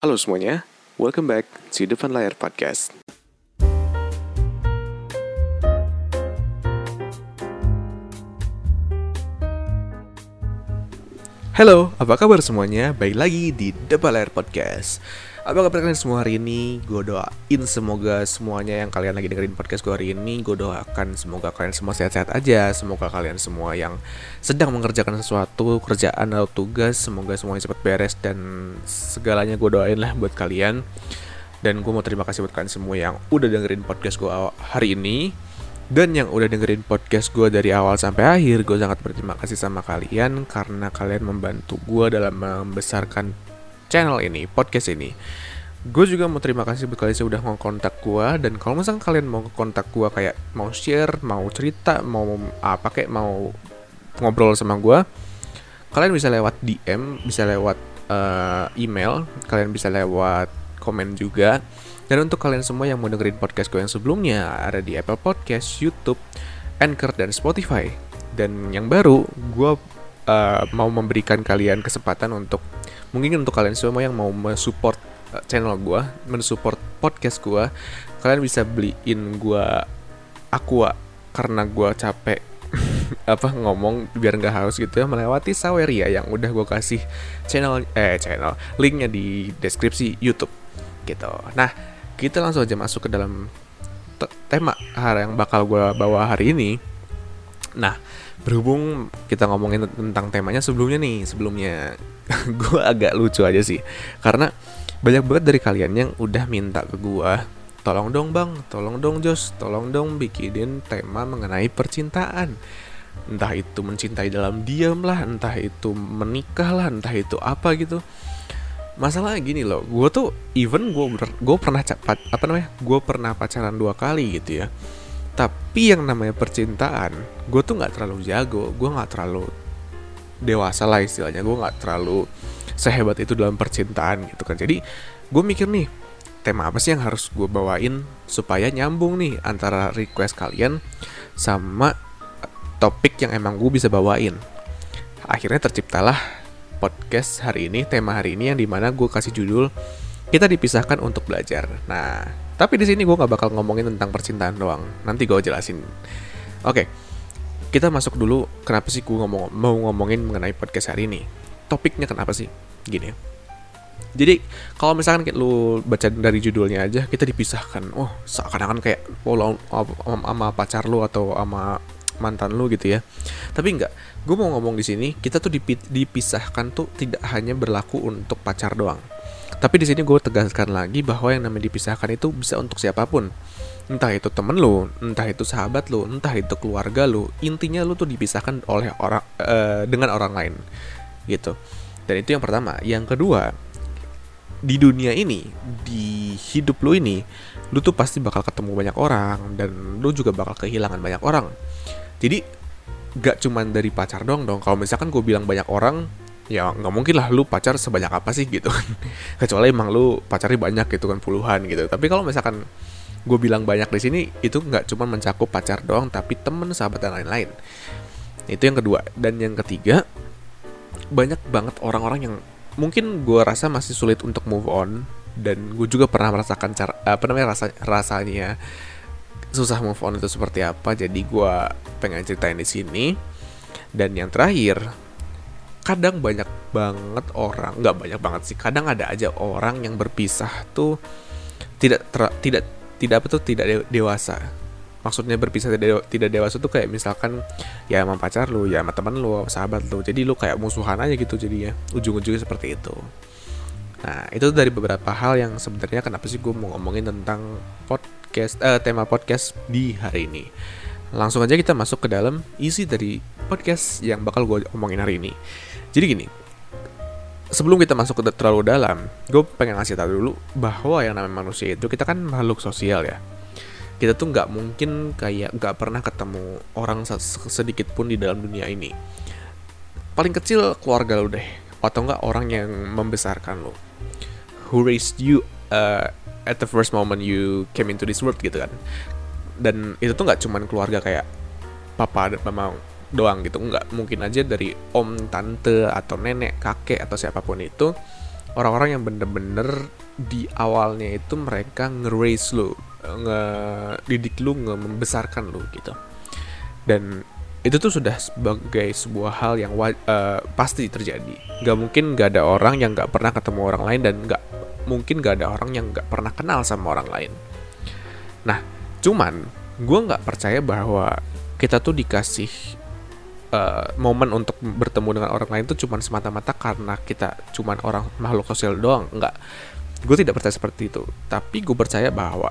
Halo semuanya, welcome back to Depan Layar Podcast. Halo, apa kabar semuanya? Baik lagi di Depan Layar Podcast. Apa kabar kalian semua hari ini? Gue doain semoga semuanya yang kalian lagi dengerin podcast gue hari ini Gue doakan semoga kalian semua sehat-sehat aja. Semoga kalian semua yang sedang mengerjakan sesuatu Kerjaan atau tugas Semoga semuanya cepat beres Dan segalanya gue doain lah buat kalian. Dan gue mau terima kasih buat kalian semua yang udah dengerin podcast gue hari ini. Dan yang udah dengerin podcast gue dari awal sampai akhir, gue sangat berterima kasih sama kalian karena kalian membantu gue dalam membesarkan channel ini, podcast ini. Gue juga mau terima kasih buat kalian yang udah mau kontak gue dan kalau misalnya kalian mau kontak gue kayak mau share, mau cerita, mau apa kayak mau ngobrol sama gue, kalian bisa lewat DM, bisa lewat uh, email, kalian bisa lewat komen juga. Dan untuk kalian semua yang mau dengerin podcast gue yang sebelumnya ada di Apple Podcast, YouTube, Anchor dan Spotify. Dan yang baru, gue uh, mau memberikan kalian kesempatan untuk mungkin untuk kalian semua yang mau mensupport uh, channel gue, mensupport podcast gue, kalian bisa beliin gue aqua karena gue capek apa ngomong biar nggak haus gitu ya melewati Saweria yang udah gue kasih channel eh channel linknya di deskripsi YouTube gitu. Nah kita langsung aja masuk ke dalam tema hari yang bakal gue bawa hari ini. Nah, berhubung kita ngomongin tentang temanya sebelumnya nih, sebelumnya gue agak lucu aja sih, karena banyak banget dari kalian yang udah minta ke gue, tolong dong bang, tolong dong Jos, tolong dong bikinin tema mengenai percintaan. Entah itu mencintai dalam diam lah, entah itu menikah lah, entah itu apa gitu. Masalah gini loh gue tuh even gue gue pernah apa namanya gue pernah pacaran dua kali gitu ya tapi yang namanya percintaan gue tuh nggak terlalu jago. Gue nggak terlalu dewasa lah istilahnya. Gue nggak terlalu sehebat itu dalam percintaan gitu kan. Jadi gue mikir nih tema apa sih yang harus gue bawain supaya nyambung nih antara request kalian sama topik yang emang gue bisa bawain. Akhirnya terciptalah podcast hari ini, tema hari ini yang di mana gue kasih judul kita dipisahkan untuk belajar. Nah, tapi di sini gue nggak bakal ngomongin tentang percintaan doang. Nanti gue jelasin. Oke, kita masuk dulu. Kenapa sih gue ngomong mau ngomongin mengenai podcast hari ini? Topiknya kenapa sih? Gini. Jadi kalau misalkan lu baca dari judulnya aja kita dipisahkan. Oh, seakan-akan kayak oh, sama pacar lu atau sama mantan lu gitu ya. Tapi enggak gue mau ngomong di sini kita tuh dipisahkan tuh tidak hanya berlaku untuk pacar doang tapi di sini gue tegaskan lagi bahwa yang namanya dipisahkan itu bisa untuk siapa pun. Entah itu temen lu entah itu sahabat lu entah itu keluarga lu intinya lu tuh dipisahkan oleh orang uh, dengan orang lain gitu. Dan itu yang pertama. Yang kedua di dunia ini di hidup lu ini lu tuh pasti bakal ketemu banyak orang dan lu juga bakal kehilangan banyak orang. Jadi gak cuman dari pacar dong dong. Kalau misalkan gue bilang banyak orang ya nggak mungkin lah lu pacar sebanyak apa sih gitu kan. Kecuali emang lu pacarnya banyak gitu kan puluhan gitu. Tapi kalau misalkan gue bilang banyak di sini itu nggak cuma mencakup pacar doang tapi temen sahabat dan lain-lain. Itu yang kedua. Dan yang ketiga banyak banget orang-orang yang mungkin gue rasa masih sulit untuk move on dan gue juga pernah merasakan cara apa namanya rasa rasanya susah move on itu seperti apa. Jadi gue pengen ceritain di sini. Dan yang terakhir kadang banyak banget orang nggak banyak banget sih kadang ada aja orang yang berpisah tuh tidak ter, tidak tidak apa tuh tidak dewasa maksudnya berpisah tidak, tidak dewasa tuh kayak misalkan ya sama pacar lu ya sama teman lu sahabat lu jadi lu kayak musuhan aja gitu jadinya ujung-ujungnya seperti itu nah itu dari beberapa hal yang sebenarnya kenapa sih gue mau ngomongin tentang podcast uh, tema podcast di hari ini. Langsung aja kita masuk ke dalam isi dari podcast yang bakal gue omongin hari ini. Jadi gini, sebelum kita masuk ke terlalu dalam, gue pengen ngasih tahu dulu bahwa yang namanya manusia itu kita kan makhluk sosial ya. Kita tuh nggak mungkin kayak nggak pernah ketemu orang sedikit pun di dalam dunia ini. Paling kecil keluarga lo deh, atau nggak orang yang membesarkan lo. Who raised you uh, at the first moment you came into this world gitu kan dan itu tuh nggak cuman keluarga kayak papa dan mama doang gitu. Nggak mungkin aja dari om tante atau nenek kakek atau siapa pun itu orang-orang yang bener-bener di awalnya itu mereka nge-raise lu ngedidik lu nge membesarkan lu gitu. Dan itu tuh sudah sebagai sebuah hal yang uh, pasti terjadi. Gak mungkin gak ada orang yang gak pernah ketemu orang lain dan gak mungkin gak ada orang yang gak pernah kenal sama orang lain. Nah cuman gue gak percaya bahwa kita tuh dikasih uh, momen untuk bertemu dengan orang lain tuh cuman semata-mata karena kita cuman orang makhluk sosial doang nggak gue tidak percaya seperti itu tapi gue percaya bahwa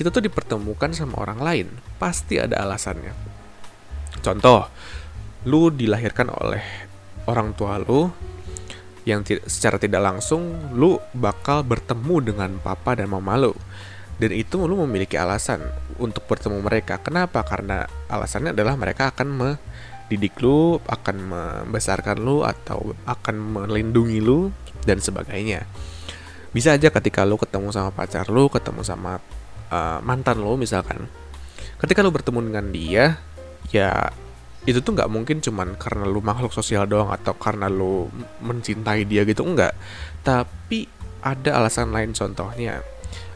kita tuh dipertemukan sama orang lain pasti ada alasannya. Contoh lu dilahirkan oleh orang tua lu yang secara tidak langsung lu bakal bertemu dengan papa dan mama lu. Dan itu lu memiliki alasan untuk bertemu mereka. Kenapa? Karena alasannya adalah mereka akan mendidik lu akan membesarkan lu atau akan melindungi lu dan sebagainya. Bisa aja ketika lu ketemu sama pacar lu ketemu sama uh, mantan lu misalkan ketika lu bertemu dengan dia ya itu tuh nggak mungkin cuman karena lu makhluk sosial doang atau karena lu mencintai dia gitu enggak tapi ada alasan lain contohnya.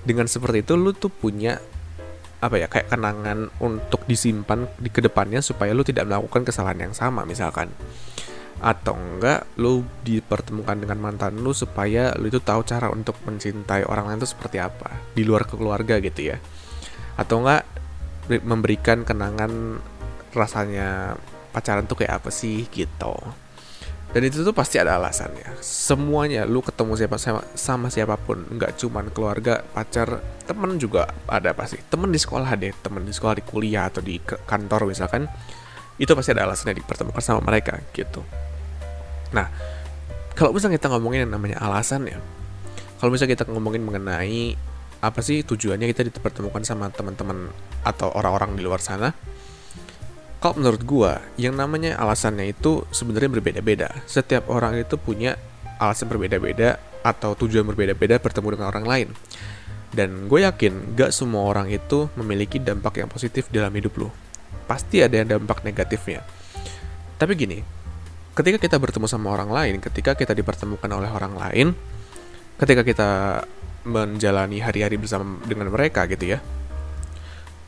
Dengan seperti itu lu tuh punya apa ya kayak kenangan untuk disimpan di ke depannya supaya lu tidak melakukan kesalahan yang sama misalkan. Atau enggak lu dipertemukan dengan mantan lu supaya lu itu tahu cara untuk mencintai orang lain itu seperti apa di luar keluarga gitu ya. Atau enggak memberikan kenangan rasanya pacaran tuh kayak apa sih gitu dan itu tuh pasti ada alasannya. Semuanya lu ketemu siapa sama, sama siapa pun nggak cuman keluarga pacar temen juga ada pasti. Temen di sekolah deh temen di sekolah di kuliah atau di kantor misalkan itu pasti ada alasannya dipertemukan sama mereka gitu. Nah kalau misalnya kita ngomongin yang namanya alasan ya kalau misalnya kita ngomongin mengenai apa sih tujuannya kita dipertemukan sama teman-teman atau orang-orang di luar sana kalau menurut gua yang namanya alasannya itu sebenarnya berbeda-beda. Setiap orang itu punya alasan berbeda-beda atau tujuan berbeda-beda bertemu dengan orang lain. Dan gue yakin gak semua orang itu memiliki dampak yang positif dalam hidup lo pasti ada yang dampak negatifnya. Tapi gini, ketika kita bertemu sama orang lain, ketika kita dipertemukan oleh orang lain, ketika kita menjalani hari-hari bersama dengan mereka gitu ya,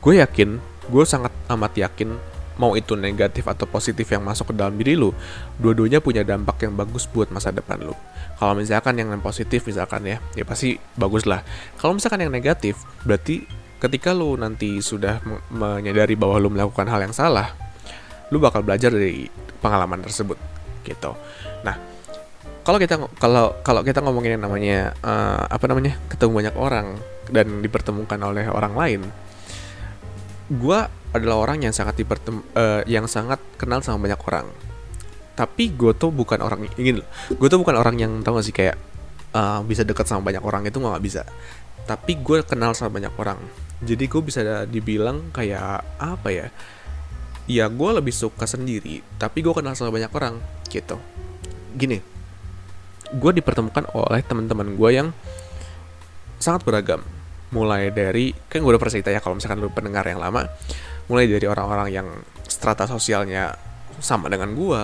gue yakin, gue sangat amat yakin mau itu negatif atau positif yang masuk ke dalam diri lu, dua-duanya punya dampak yang bagus buat masa depan lu. Kalau misalkan yang positif misalkan ya, ya pasti bagus lah. Kalau misalkan yang negatif, berarti ketika lu nanti sudah menyadari bahwa lu melakukan hal yang salah, lu bakal belajar dari pengalaman tersebut gitu. Nah, kalau kita kalau kalau kita ngomongin yang namanya uh, apa namanya ketemu banyak orang dan dipertemukan oleh orang lain, gue adalah orang yang sangat dipertem uh, yang sangat kenal sama banyak orang. Tapi gue tuh bukan orang ingin, gue tuh bukan orang yang tau gak sih kayak uh, bisa dekat sama banyak orang itu nggak bisa. Tapi gue kenal sama banyak orang jadi gue bisa dibilang kayak apa ya ya gue lebih suka sendiri tapi gue kenal sama banyak orang gitu gini gue dipertemukan oleh teman-teman gue yang sangat beragam mulai dari kan gue udah pernah cerita ya kalau misalkan lu pendengar yang lama mulai dari orang-orang yang strata sosialnya sama dengan gue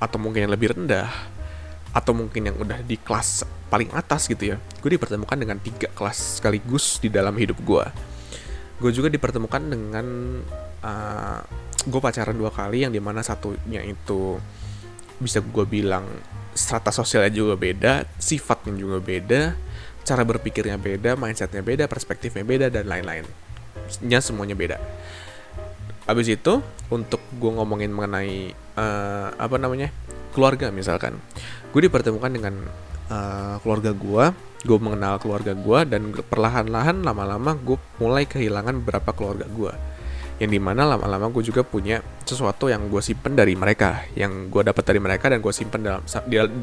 atau mungkin yang lebih rendah atau mungkin yang udah di kelas paling atas gitu ya gue dipertemukan dengan tiga kelas sekaligus di dalam hidup gue gue juga dipertemukan dengan uh, eh, gue pacaran dua kali yang di mana satunya itu bisa gue bilang strata sosialnya juga beda sifatnya juga beda cara berpikirnya beda mindsetnya beda perspektifnya beda dan lain-lain. Nya semuanya beda. Abis itu untuk gue ngomongin mengenai uh, apa namanya keluarga misalkan. Gue dipertemukan dengan uh, keluarga gue gue mengenal keluarga gue dan perlahan-lahan lama-lama gue mulai kehilangan beberapa keluarga gue yang di mana lama-lama gue juga punya sesuatu yang gue simpen dari mereka yang gue dapat dari mereka dan gue simpen dalam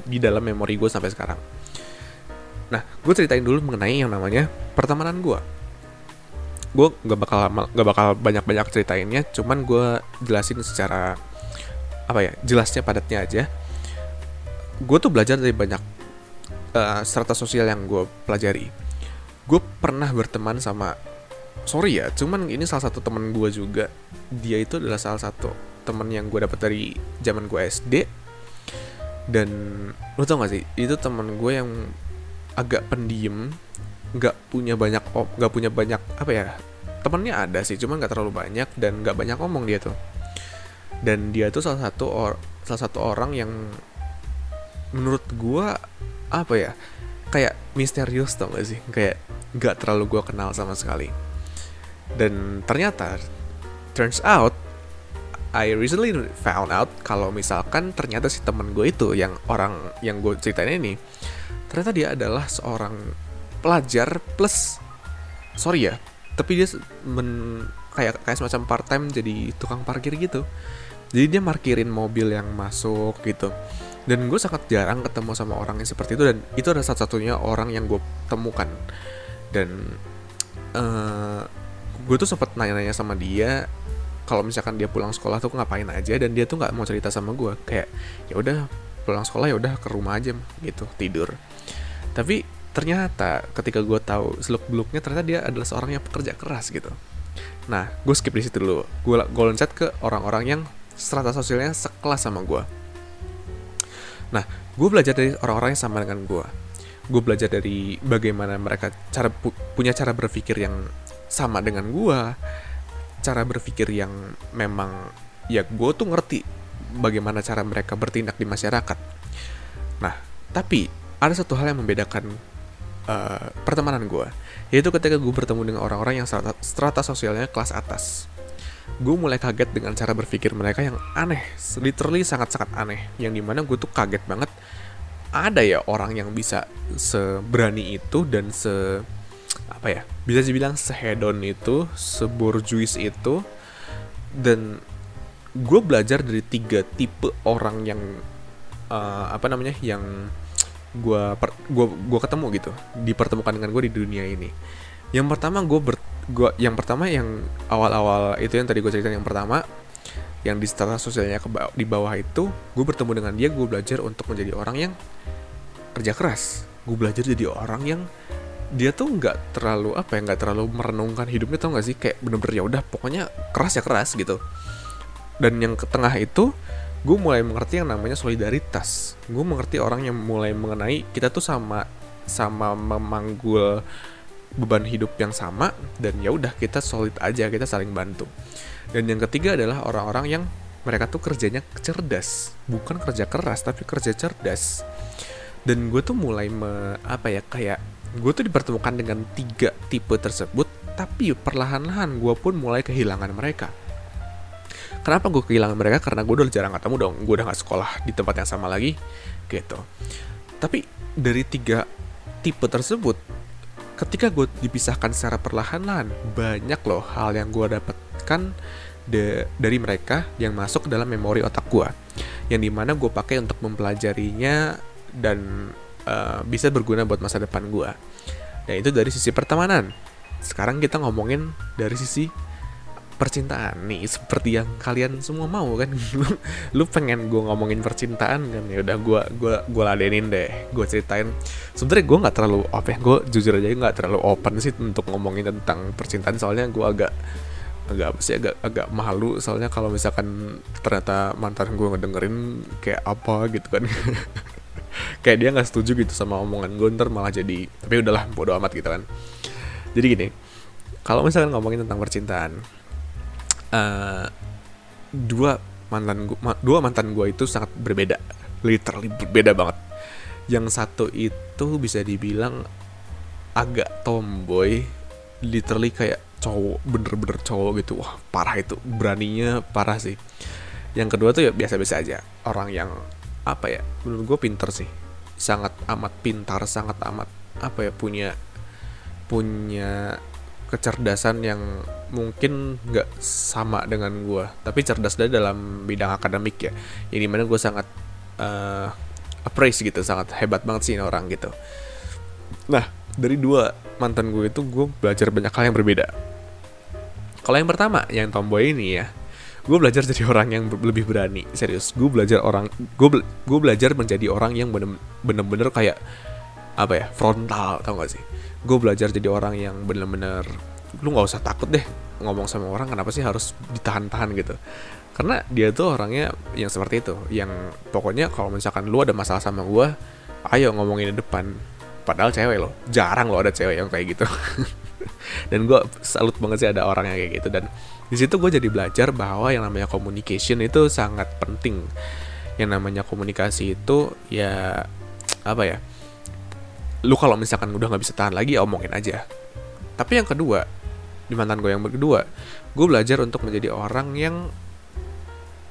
di dalam memori gue sampai sekarang nah gue ceritain dulu mengenai yang namanya pertemanan gue gue gak bakal gak bakal banyak-banyak ceritainnya cuman gue jelasin secara apa ya jelasnya padatnya aja. Gue tuh belajar dari banyak uh, strata sosial yang gue pelajari. Gue pernah berteman sama sorry ya cuman ini salah satu teman gue juga. Dia itu adalah salah satu teman yang gue dapat dari zaman gue SD dan lo tau gak sih itu teman gue yang agak pendiam nggak punya banyak nggak punya banyak apa ya temennya ada sih cuma nggak terlalu banyak dan nggak banyak ngomong dia tuh. Dan dia tuh salah satu or salah satu orang yang menurut gua apa ya kayak misterius tau gak sih kayak nggak terlalu gua kenal sama sekali. Dan ternyata turns out I recently found out kalau misalkan ternyata si temen gue itu yang orang yang gue ceritain ini ternyata dia adalah seorang pelajar plus sorry ya tapi dia men, kayak kayak semacam part time jadi tukang parkir gitu. Jadi dia parkirin mobil yang masuk gitu. Dan gue sangat jarang ketemu sama orang yang seperti itu dan itu adalah satu-satunya orang yang gue temukan. Dan uh, gue tuh sempat nanya-nanya sama dia kalau misalkan dia pulang sekolah tuh ngapain aja dan dia tuh nggak mau cerita sama gue. Kayak ya udah pulang sekolah ya udah ke rumah aja gitu tidur tapi ternyata ketika gue tahu seluk beluknya ternyata dia adalah seorang yang pekerja keras gitu. Nah gue skip di situ dulu. Gue gue loncat ke orang-orang yang strata sosialnya sekelas sama gue nah gue belajar dari orang-orang yang sama dengan gue gue belajar dari bagaimana mereka cara pu punya cara berpikir yang sama dengan gue cara berpikir yang memang ya gue tuh ngerti bagaimana cara mereka bertindak di masyarakat. Nah, tapi ada satu hal yang membedakan uh, pertemanan gue, yaitu ketika gue bertemu dengan orang-orang yang strata, strata sosialnya kelas atas. Gue mulai kaget dengan cara berpikir mereka yang aneh, literally sangat-sangat aneh, yang di mana gue tuh kaget banget ada ya orang yang bisa seberani itu dan se apa ya bisa dibilang sehedon itu seborjuis itu dan gue belajar dari tiga tipe orang yang uh, apa namanya yang gue gue gue ketemu gitu dipertemukan dengan gue di dunia ini. Yang pertama gue ber gua yang pertama yang awal-awal itu yang tadi gue cerita yang pertama yang di status sosialnya ke di bawah itu gue bertemu dengan dia gue belajar untuk menjadi orang yang kerja keras. Gue belajar jadi orang yang dia tuh nggak terlalu apa ya nggak terlalu merenungkan hidupnya tau gak sih? Kayak bener-bener ya udah pokoknya keras ya keras gitu. Dan yang ke tengah itu gue mulai mengerti yang namanya solidaritas. Gue mengerti orang yang mulai mengenai kita tuh sama sama memanggul beban hidup yang sama dan ya udah kita solid aja kita saling bantu. Dan yang ketiga adalah orang-orang yang mereka tuh kerjanya cerdas. Bukan kerja keras tapi kerja cerdas. Dan gue tuh mulai me, apa ya kayak gue tuh dipertemukan dengan tiga tipe tersebut tapi perlahan-lahan gue pun mulai kehilangan mereka kenapa gue kehilangan mereka karena gue udah jarang ketemu dong gue udah gak sekolah di tempat yang sama lagi gitu tapi dari tiga tipe tersebut ketika gue dipisahkan secara perlahan-lahan banyak loh hal yang gue dapatkan dari mereka yang masuk ke dalam memori otak gue yang di mana gue pakai untuk mempelajarinya dan uh, bisa berguna buat masa depan gue. Dan itu dari sisi pertemanan. Sekarang kita ngomongin dari sisi percintaan nih seperti yang kalian semua mau kan? Lu, lu pengen gue ngomongin percintaan kan? Ya udah gue gue gue ladenin deh gue ceritain. Sebenarnya gue nggak terlalu apa ya gue jujur aja nggak terlalu open sih untuk ngomongin tentang percintaan soalnya gue agak agak apa sih agak agak malu soalnya kalau misalkan ternyata mantan gue ngedengerin kayak apa gitu kan? Kayak dia nggak setuju gitu sama omongan gue ntar malah jadi tapi udahlah bodo amat gitu kan? Jadi gini kalau misalkan ngomongin tentang percintaan uh, dua mantan gua, dua mantan gue itu sangat berbeda. Literally berbeda banget. Yang satu itu bisa dibilang agak tomboy literally kayak cowok bener-bener cowok gitu. Wah parah itu. Beraninya parah sih. Yang kedua tuh ya biasa-biasa aja. Orang yang apa ya menurut gue pinter sih. Sangat amat pintar sangat amat apa ya punya punya kecerdasan yang mungkin nggak sama dengan gue tapi cerdas dari dalam bidang akademik ya. Ini mana gue sangat uh, appraise gitu sangat hebat banget sih ini orang gitu. Nah dari dua mantan gue itu gue belajar banyak hal yang berbeda. Kalau yang pertama yang tomboy ini ya gue belajar jadi orang yang lebih berani. Serius gue belajar orang gue be gue belajar menjadi orang yang bener-bener kayak apa ya frontal tau gak sih gue belajar jadi orang yang bener-bener lu nggak usah takut deh ngomong sama orang kenapa sih harus ditahan-tahan gitu. Karena dia tuh orangnya yang seperti itu yang pokoknya kalau misalkan lu ada masalah sama gue ayo ngomongin di depan. Padahal cewek loh jarang loh ada cewek yang kayak gitu. Dan gue salut banget sih ada orang yang kayak gitu. Dan di situ gue jadi belajar bahwa yang namanya communication itu sangat penting. Yang namanya komunikasi itu ya apa ya lu kalau misalkan udah nggak bisa tahan lagi ya omongin aja. Tapi yang kedua di mantan gue yang kedua gue belajar untuk menjadi orang yang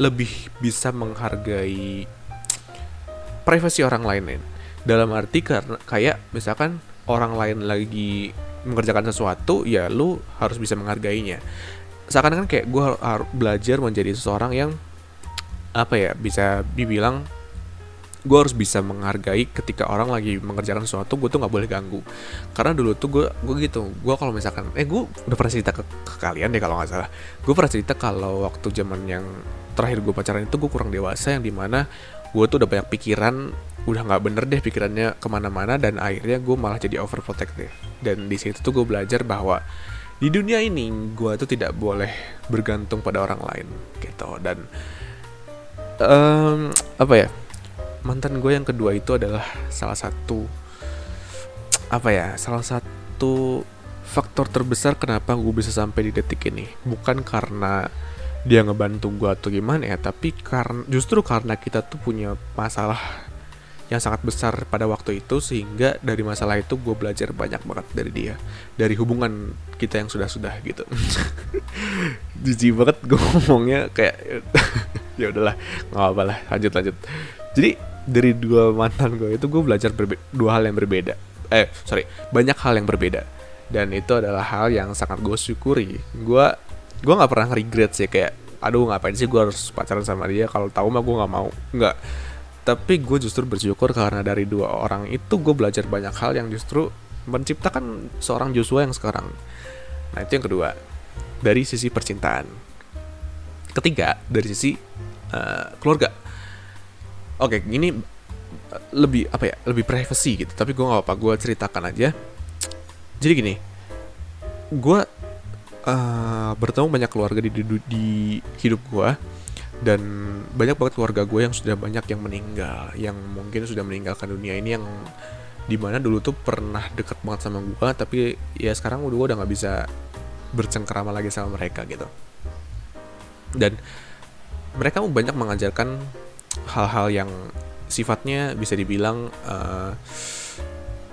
lebih bisa menghargai privasi orang lain dalam arti karena kayak misalkan orang lain lagi mengerjakan sesuatu ya lu harus bisa menghargainya. Seakan kan kayak gue harus belajar menjadi seseorang yang apa ya bisa dibilang gue harus bisa menghargai ketika orang lagi mengerjakan sesuatu gue tuh nggak boleh ganggu. Karena dulu tuh gue gue gitu gue kalau misalkan eh gue udah pernah cerita ke, ke kalian deh kalau nggak salah. Gue pernah cerita kalau waktu zaman yang terakhir gue pacaran itu gue kurang dewasa yang di mana gue tuh udah banyak pikiran udah nggak bener deh pikirannya ke mana-mana dan akhirnya gue malah jadi overprotective. Dan di situ tuh gue belajar bahwa di dunia ini gue tuh tidak boleh bergantung pada orang lain gitu. Dan um, apa ya mantan gue yang kedua itu adalah salah satu apa ya salah satu faktor terbesar kenapa gue bisa sampai di detik ini. Bukan karena dia ngebantu gue atau gimana ya tapi karena justru karena kita tuh punya masalah yang sangat besar pada waktu itu sehingga dari masalah itu gue belajar banyak banget dari dia. Dari hubungan kita yang sudah-sudah gitu. Jijik banget gue ngomongnya kayak ya udahlah nggak apa lah lanjut lanjut. Jadi dari dua mantan gue itu gue belajar dua hal yang berbeda. Eh sorry banyak hal yang berbeda. Dan itu adalah hal yang sangat gue syukuri. Gue gue nggak pernah regret sih kayak aduh ngapain sih gue harus pacaran sama dia? Kalau tahu mah gue nggak mau. Nggak. Tapi gue justru bersyukur karena dari dua orang itu gue belajar banyak hal yang justru menciptakan seorang Joshua yang sekarang. Nah itu yang kedua. Dari sisi percintaan. Ketiga dari sisi uh, keluarga oke ini eh, lebih apa ya lebih privacy gitu. Tapi gue nggak apa gue ceritakan aja. Jadi gini gue uh, bertemu banyak keluarga di, di, di hidup gue dan banyak banget keluarga gue yang sudah banyak yang meninggal yang mungkin sudah meninggalkan dunia ini yang di mana dulu tuh pernah deket banget sama gue tapi ya sekarang udah gue udah nggak bisa bercengkerama lagi sama mereka gitu. Dan mereka banyak mengajarkan hal-hal yang sifatnya bisa dibilang uh,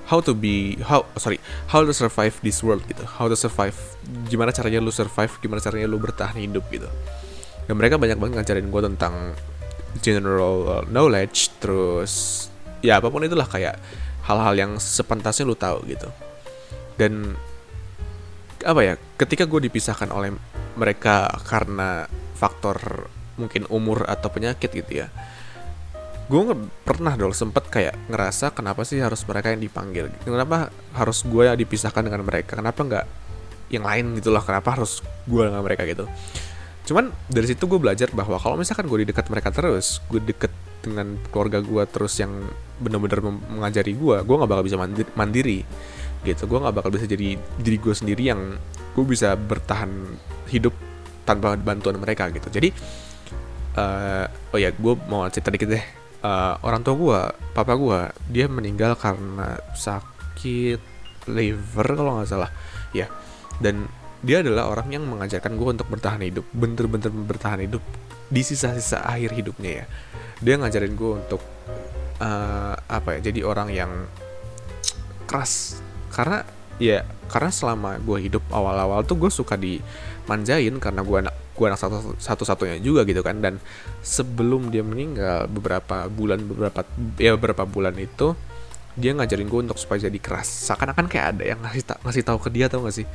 how to be how sorry how to survive this world gitu. How to survive. Gimana caranya lu survive gimana caranya lu bertahan hidup gitu. Dan mereka banyak banget ngajarin gue tentang general knowledge terus ya apa pun itulah kayak hal-hal yang sepantasnya lu tahu gitu. Dan apa ya ketika gue dipisahkan oleh mereka karena faktor mungkin umur atau penyakit gitu ya. Gue pernah dong sempet kayak ngerasa kenapa sih harus mereka yang dipanggil? Kenapa harus gue yang dipisahkan dengan mereka? Kenapa nggak yang lain gitu loh? Kenapa harus gue dengan mereka gitu? Cuman dari situ gue belajar bahwa kalau misalkan gue di dekat mereka terus gue deket dengan keluarga gue terus yang bener-bener mengajari gue gue nggak bakal bisa mandiri gitu. Gue nggak bakal bisa jadi diri gue sendiri yang gue bisa bertahan hidup tanpa bantuan mereka gitu. Jadi uh, oh ya gue mau cerita dikit deh. Uh, orang tua gue papa gue dia meninggal karena sakit liver kalau nggak salah. Ya dan dia adalah orang yang mengajarkan gue untuk bertahan hidup bener-bener bertahan hidup di sisa-sisa akhir hidupnya ya. Dia ngajarin gue untuk uh, apa ya jadi orang yang keras. Karena ya karena selama gue hidup awal-awal tuh gue suka dimanjain karena gue anak gue anak satu satu-satunya juga gitu kan. Dan sebelum dia meninggal beberapa bulan beberapa ya beberapa bulan itu dia ngajarin gue untuk supaya jadi keras. Seakan-akan kayak ada yang ngasih ngasih tahu ke dia tau gak sih?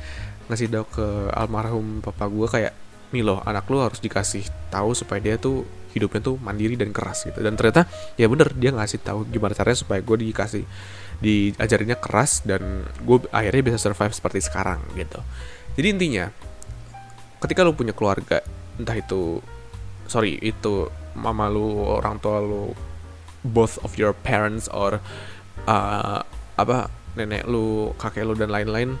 Ngasih tahu ke almarhum papa gue kayak Milo anak lu harus dikasih tahu supaya dia tuh hidupnya tuh mandiri dan keras gitu. Dan ternyata ya bener dia ngasih tahu gimana caranya supaya gue dikasih diajarinnya keras dan gue akhirnya bisa survive seperti sekarang gitu. Jadi intinya ketika lu punya keluarga entah itu sorry itu mama lu orang tua lu both of your parents or uh, apa nenek lu kakek lu dan lain-lain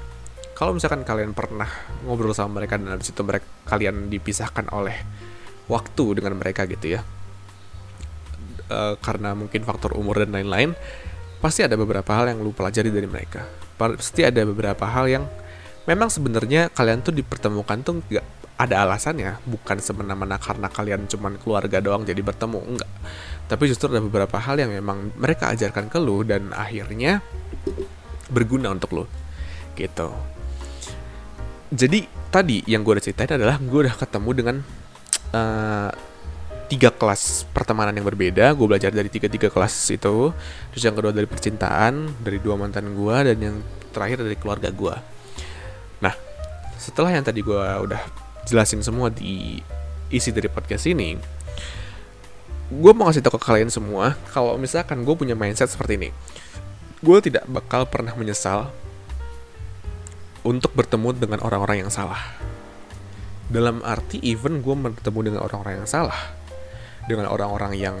kalau misalkan kalian pernah ngobrol sama mereka dan habis itu mereka kalian dipisahkan oleh waktu dengan mereka gitu ya e, karena mungkin faktor umur dan lain-lain pasti ada beberapa hal yang lu pelajari dari mereka. Pasti ada beberapa hal yang memang sebenarnya kalian tuh dipertemukan tuh nggak ada alasannya. Bukan semena-mena karena kalian cuman keluarga doang jadi bertemu enggak tapi justru ada beberapa hal yang memang mereka ajarkan ke lu dan akhirnya berguna untuk lu. Gitu. Jadi tadi yang gue udah ceritain adalah gue udah ketemu dengan uh, tiga kelas pertemanan yang berbeda. Gue belajar dari tiga tiga kelas itu. Terus yang kedua dari percintaan dari dua mantan gue dan yang terakhir dari keluarga gue nah setelah yang tadi gue udah jelasin semua di isi dari podcast ini gue mau ngasih tau ke kalian semua kalau misalkan gue punya mindset seperti ini. Gue tidak bakal pernah menyesal untuk bertemu dengan orang-orang yang salah. Dalam arti even gue bertemu dengan orang-orang yang salah dengan orang-orang yang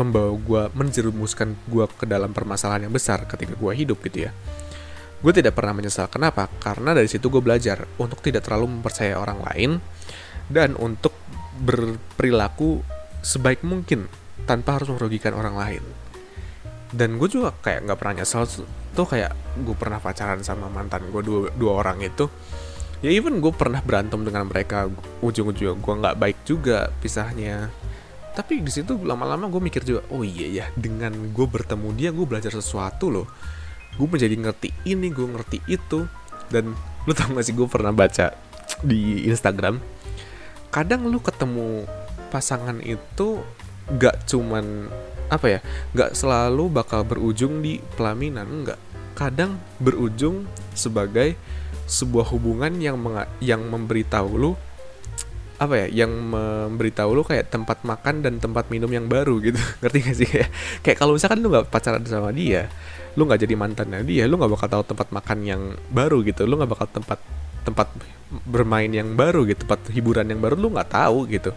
membawa gue menjerumuskan gue ke dalam permasalahan yang besar ketika gue hidup gitu ya. Gue tidak pernah menyesal. Kenapa? Karena dari situ gue belajar untuk tidak terlalu mempercayai orang lain dan untuk berperilaku sebaik mungkin tanpa harus merugikan orang lain. Dan gue juga kayak nggak pernah nyesel tuh kayak gue pernah pacaran sama mantan gue dua, dua orang itu. Ya even gue pernah berantem dengan mereka ujung-ujung gue nggak baik juga pisahnya tapi di situ lama-lama gue mikir juga oh iya ya dengan gue bertemu dia gue belajar sesuatu loh. Gue menjadi ngerti ini gue ngerti itu. Dan lu tau gak sih gue pernah baca di Instagram kadang lu ketemu pasangan itu gak cuman apa ya gak selalu bakal berujung di pelaminan enggak. Kadang berujung sebagai sebuah hubungan yang yang memberitahu lu apa ya yang memberitahu lu kayak tempat makan dan tempat minum yang baru gitu. Ngerti gak sih? Kayak kayak kalau misalkan lu nggak pacaran sama dia lu nggak jadi mantannya dia lu nggak bakal tahu tempat makan yang baru gitu. Lu nggak bakal tempat tempat bermain yang baru gitu tempat hiburan yang baru lu nggak tahu gitu.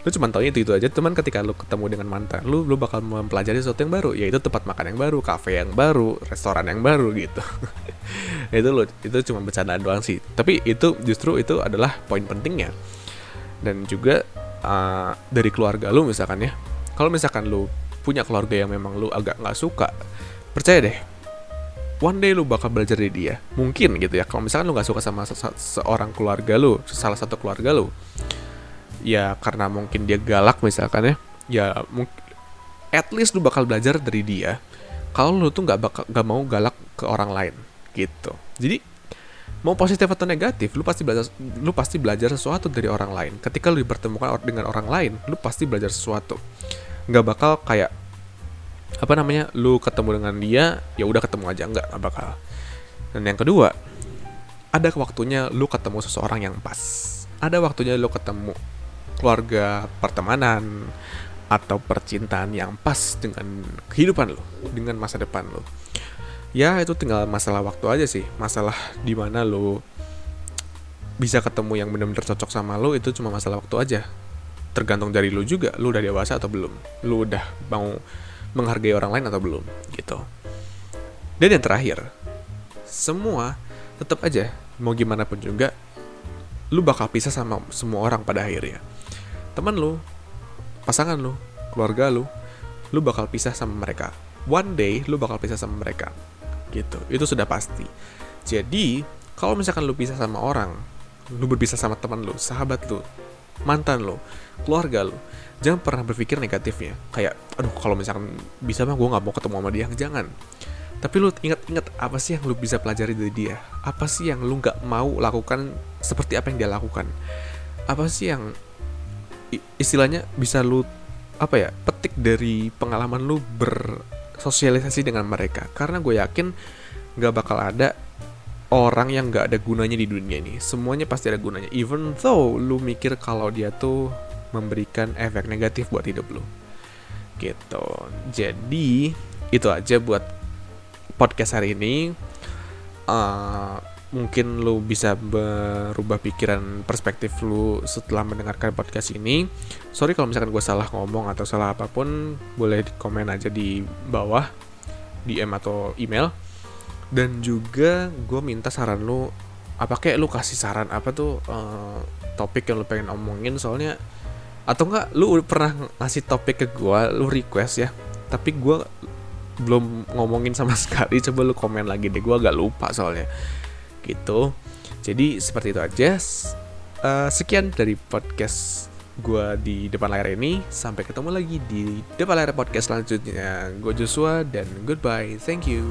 Lu cuma tahu itu itu aja. Teman ketika lu ketemu dengan mantan lu lu bakal mempelajari sesuatu yang baru yaitu tempat makan yang baru kafe yang baru restoran yang baru gitu. Itu lo itu cuma bercandaan doang sih. Tapi itu justru itu adalah poin pentingnya dan juga uh, dari keluarga lu misalkan ya. Kalau misalkan lu punya keluarga yang memang lu agak nggak suka percaya deh one day lu bakal belajar dari dia. Mungkin gitu ya kalau misalkan lu nggak suka sama se seorang keluarga lu salah satu keluarga lu ya karena mungkin dia galak misalkan ya ya at least lu bakal belajar dari dia kalau lu tuh nggak bakal nggak mau galak ke orang lain gitu. Jadi mau positif atau negatif lu pasti belajar lu pasti belajar sesuatu dari orang lain. Ketika lu dipertemukan dengan orang lain lu pasti belajar sesuatu. Nggak bakal kayak apa namanya lu ketemu dengan dia ya udah ketemu aja. Nggak nggak bakal. Dan yang kedua ada waktunya lu ketemu seseorang yang pas. Ada waktunya lu ketemu keluarga pertemanan atau percintaan yang pas dengan kehidupan lu dengan masa depan lu ya itu tinggal masalah waktu aja sih. Masalah di mana lo bisa ketemu yang benar-benar cocok sama lo itu cuma masalah waktu aja. Tergantung dari lo juga lo udah dewasa atau belum. Lo udah mau menghargai orang lain atau belum gitu. Dan yang terakhir semua tetap aja mau gimana pun juga lu bakal pisah sama semua orang pada akhirnya. Teman lu pasangan lu keluarga lu lu bakal pisah sama mereka. One day lu bakal pisah sama mereka gitu. Itu sudah pasti. Jadi kalau misalkan lu pisah sama orang lu berpisah sama teman lu sahabat lu mantan lu keluarga lu jangan pernah berpikir negatifnya kayak aduh kalau misalkan bisa mah gue nggak mau ketemu sama dia. Jangan. Tapi lu ingat-ingat apa sih yang lu bisa pelajari dari dia? Apa sih yang lu nggak mau lakukan seperti apa yang dia lakukan? Apa sih yang istilahnya bisa lu apa ya petik dari pengalaman lu ber sosialisasi dengan mereka. Karena gue yakin gak bakal ada orang yang gak ada gunanya di dunia ini. Semuanya pasti ada gunanya. Even though lu mikir kalau dia tuh memberikan efek negatif buat hidup lu. Gitu. Jadi itu aja buat podcast hari ini. Uh, mungkin lu bisa berubah pikiran perspektif lu setelah mendengarkan podcast ini. Sorry kalau misalkan gue salah ngomong atau salah apa pun, boleh di komen aja di bawah, DM atau email. Dan juga gue minta saran lu, apa kayak lu kasih saran apa tuh uh, topik yang lu pengen omongin soalnya atau enggak lu pernah ngasih topik ke gue, lu request ya, tapi gue belum ngomongin sama sekali coba lu komen lagi deh gue agak lupa soalnya gitu. Jadi seperti itu aja. Uh, sekian dari podcast gue di depan layar ini. Sampai ketemu lagi di depan layar podcast selanjutnya. Gue Joshua dan goodbye. Thank you